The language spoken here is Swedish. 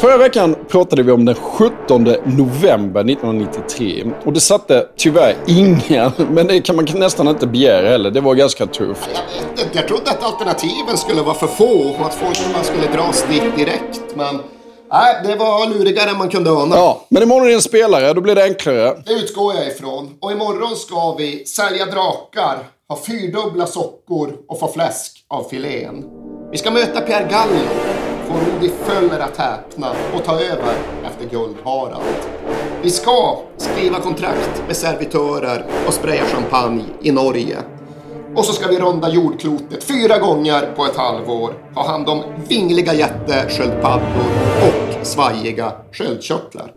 Förra veckan pratade vi om den 17 november 1993. Och det satte tyvärr ingen, men det kan man nästan inte begära heller. Det var ganska tufft. Jag vet inte, jag trodde att alternativen skulle vara för få och att folk man skulle dras dit direkt. Men nej, det var lurigare än man kunde ana. Ja, men imorgon är det en spelare, då blir det enklare. Det utgår jag ifrån. Och imorgon ska vi sälja drakar, ha fyrdubbla sockor och få fläsk av filén. Vi ska möta Pierre Gallo, få Rudi Föller att häpna och ta över efter Guldharald. Vi ska skriva kontrakt med servitörer och spraya champagne i Norge. Och så ska vi runda jordklotet fyra gånger på ett halvår, ha hand om vingliga jättesköldpaddor och svajiga sköldkörtlar.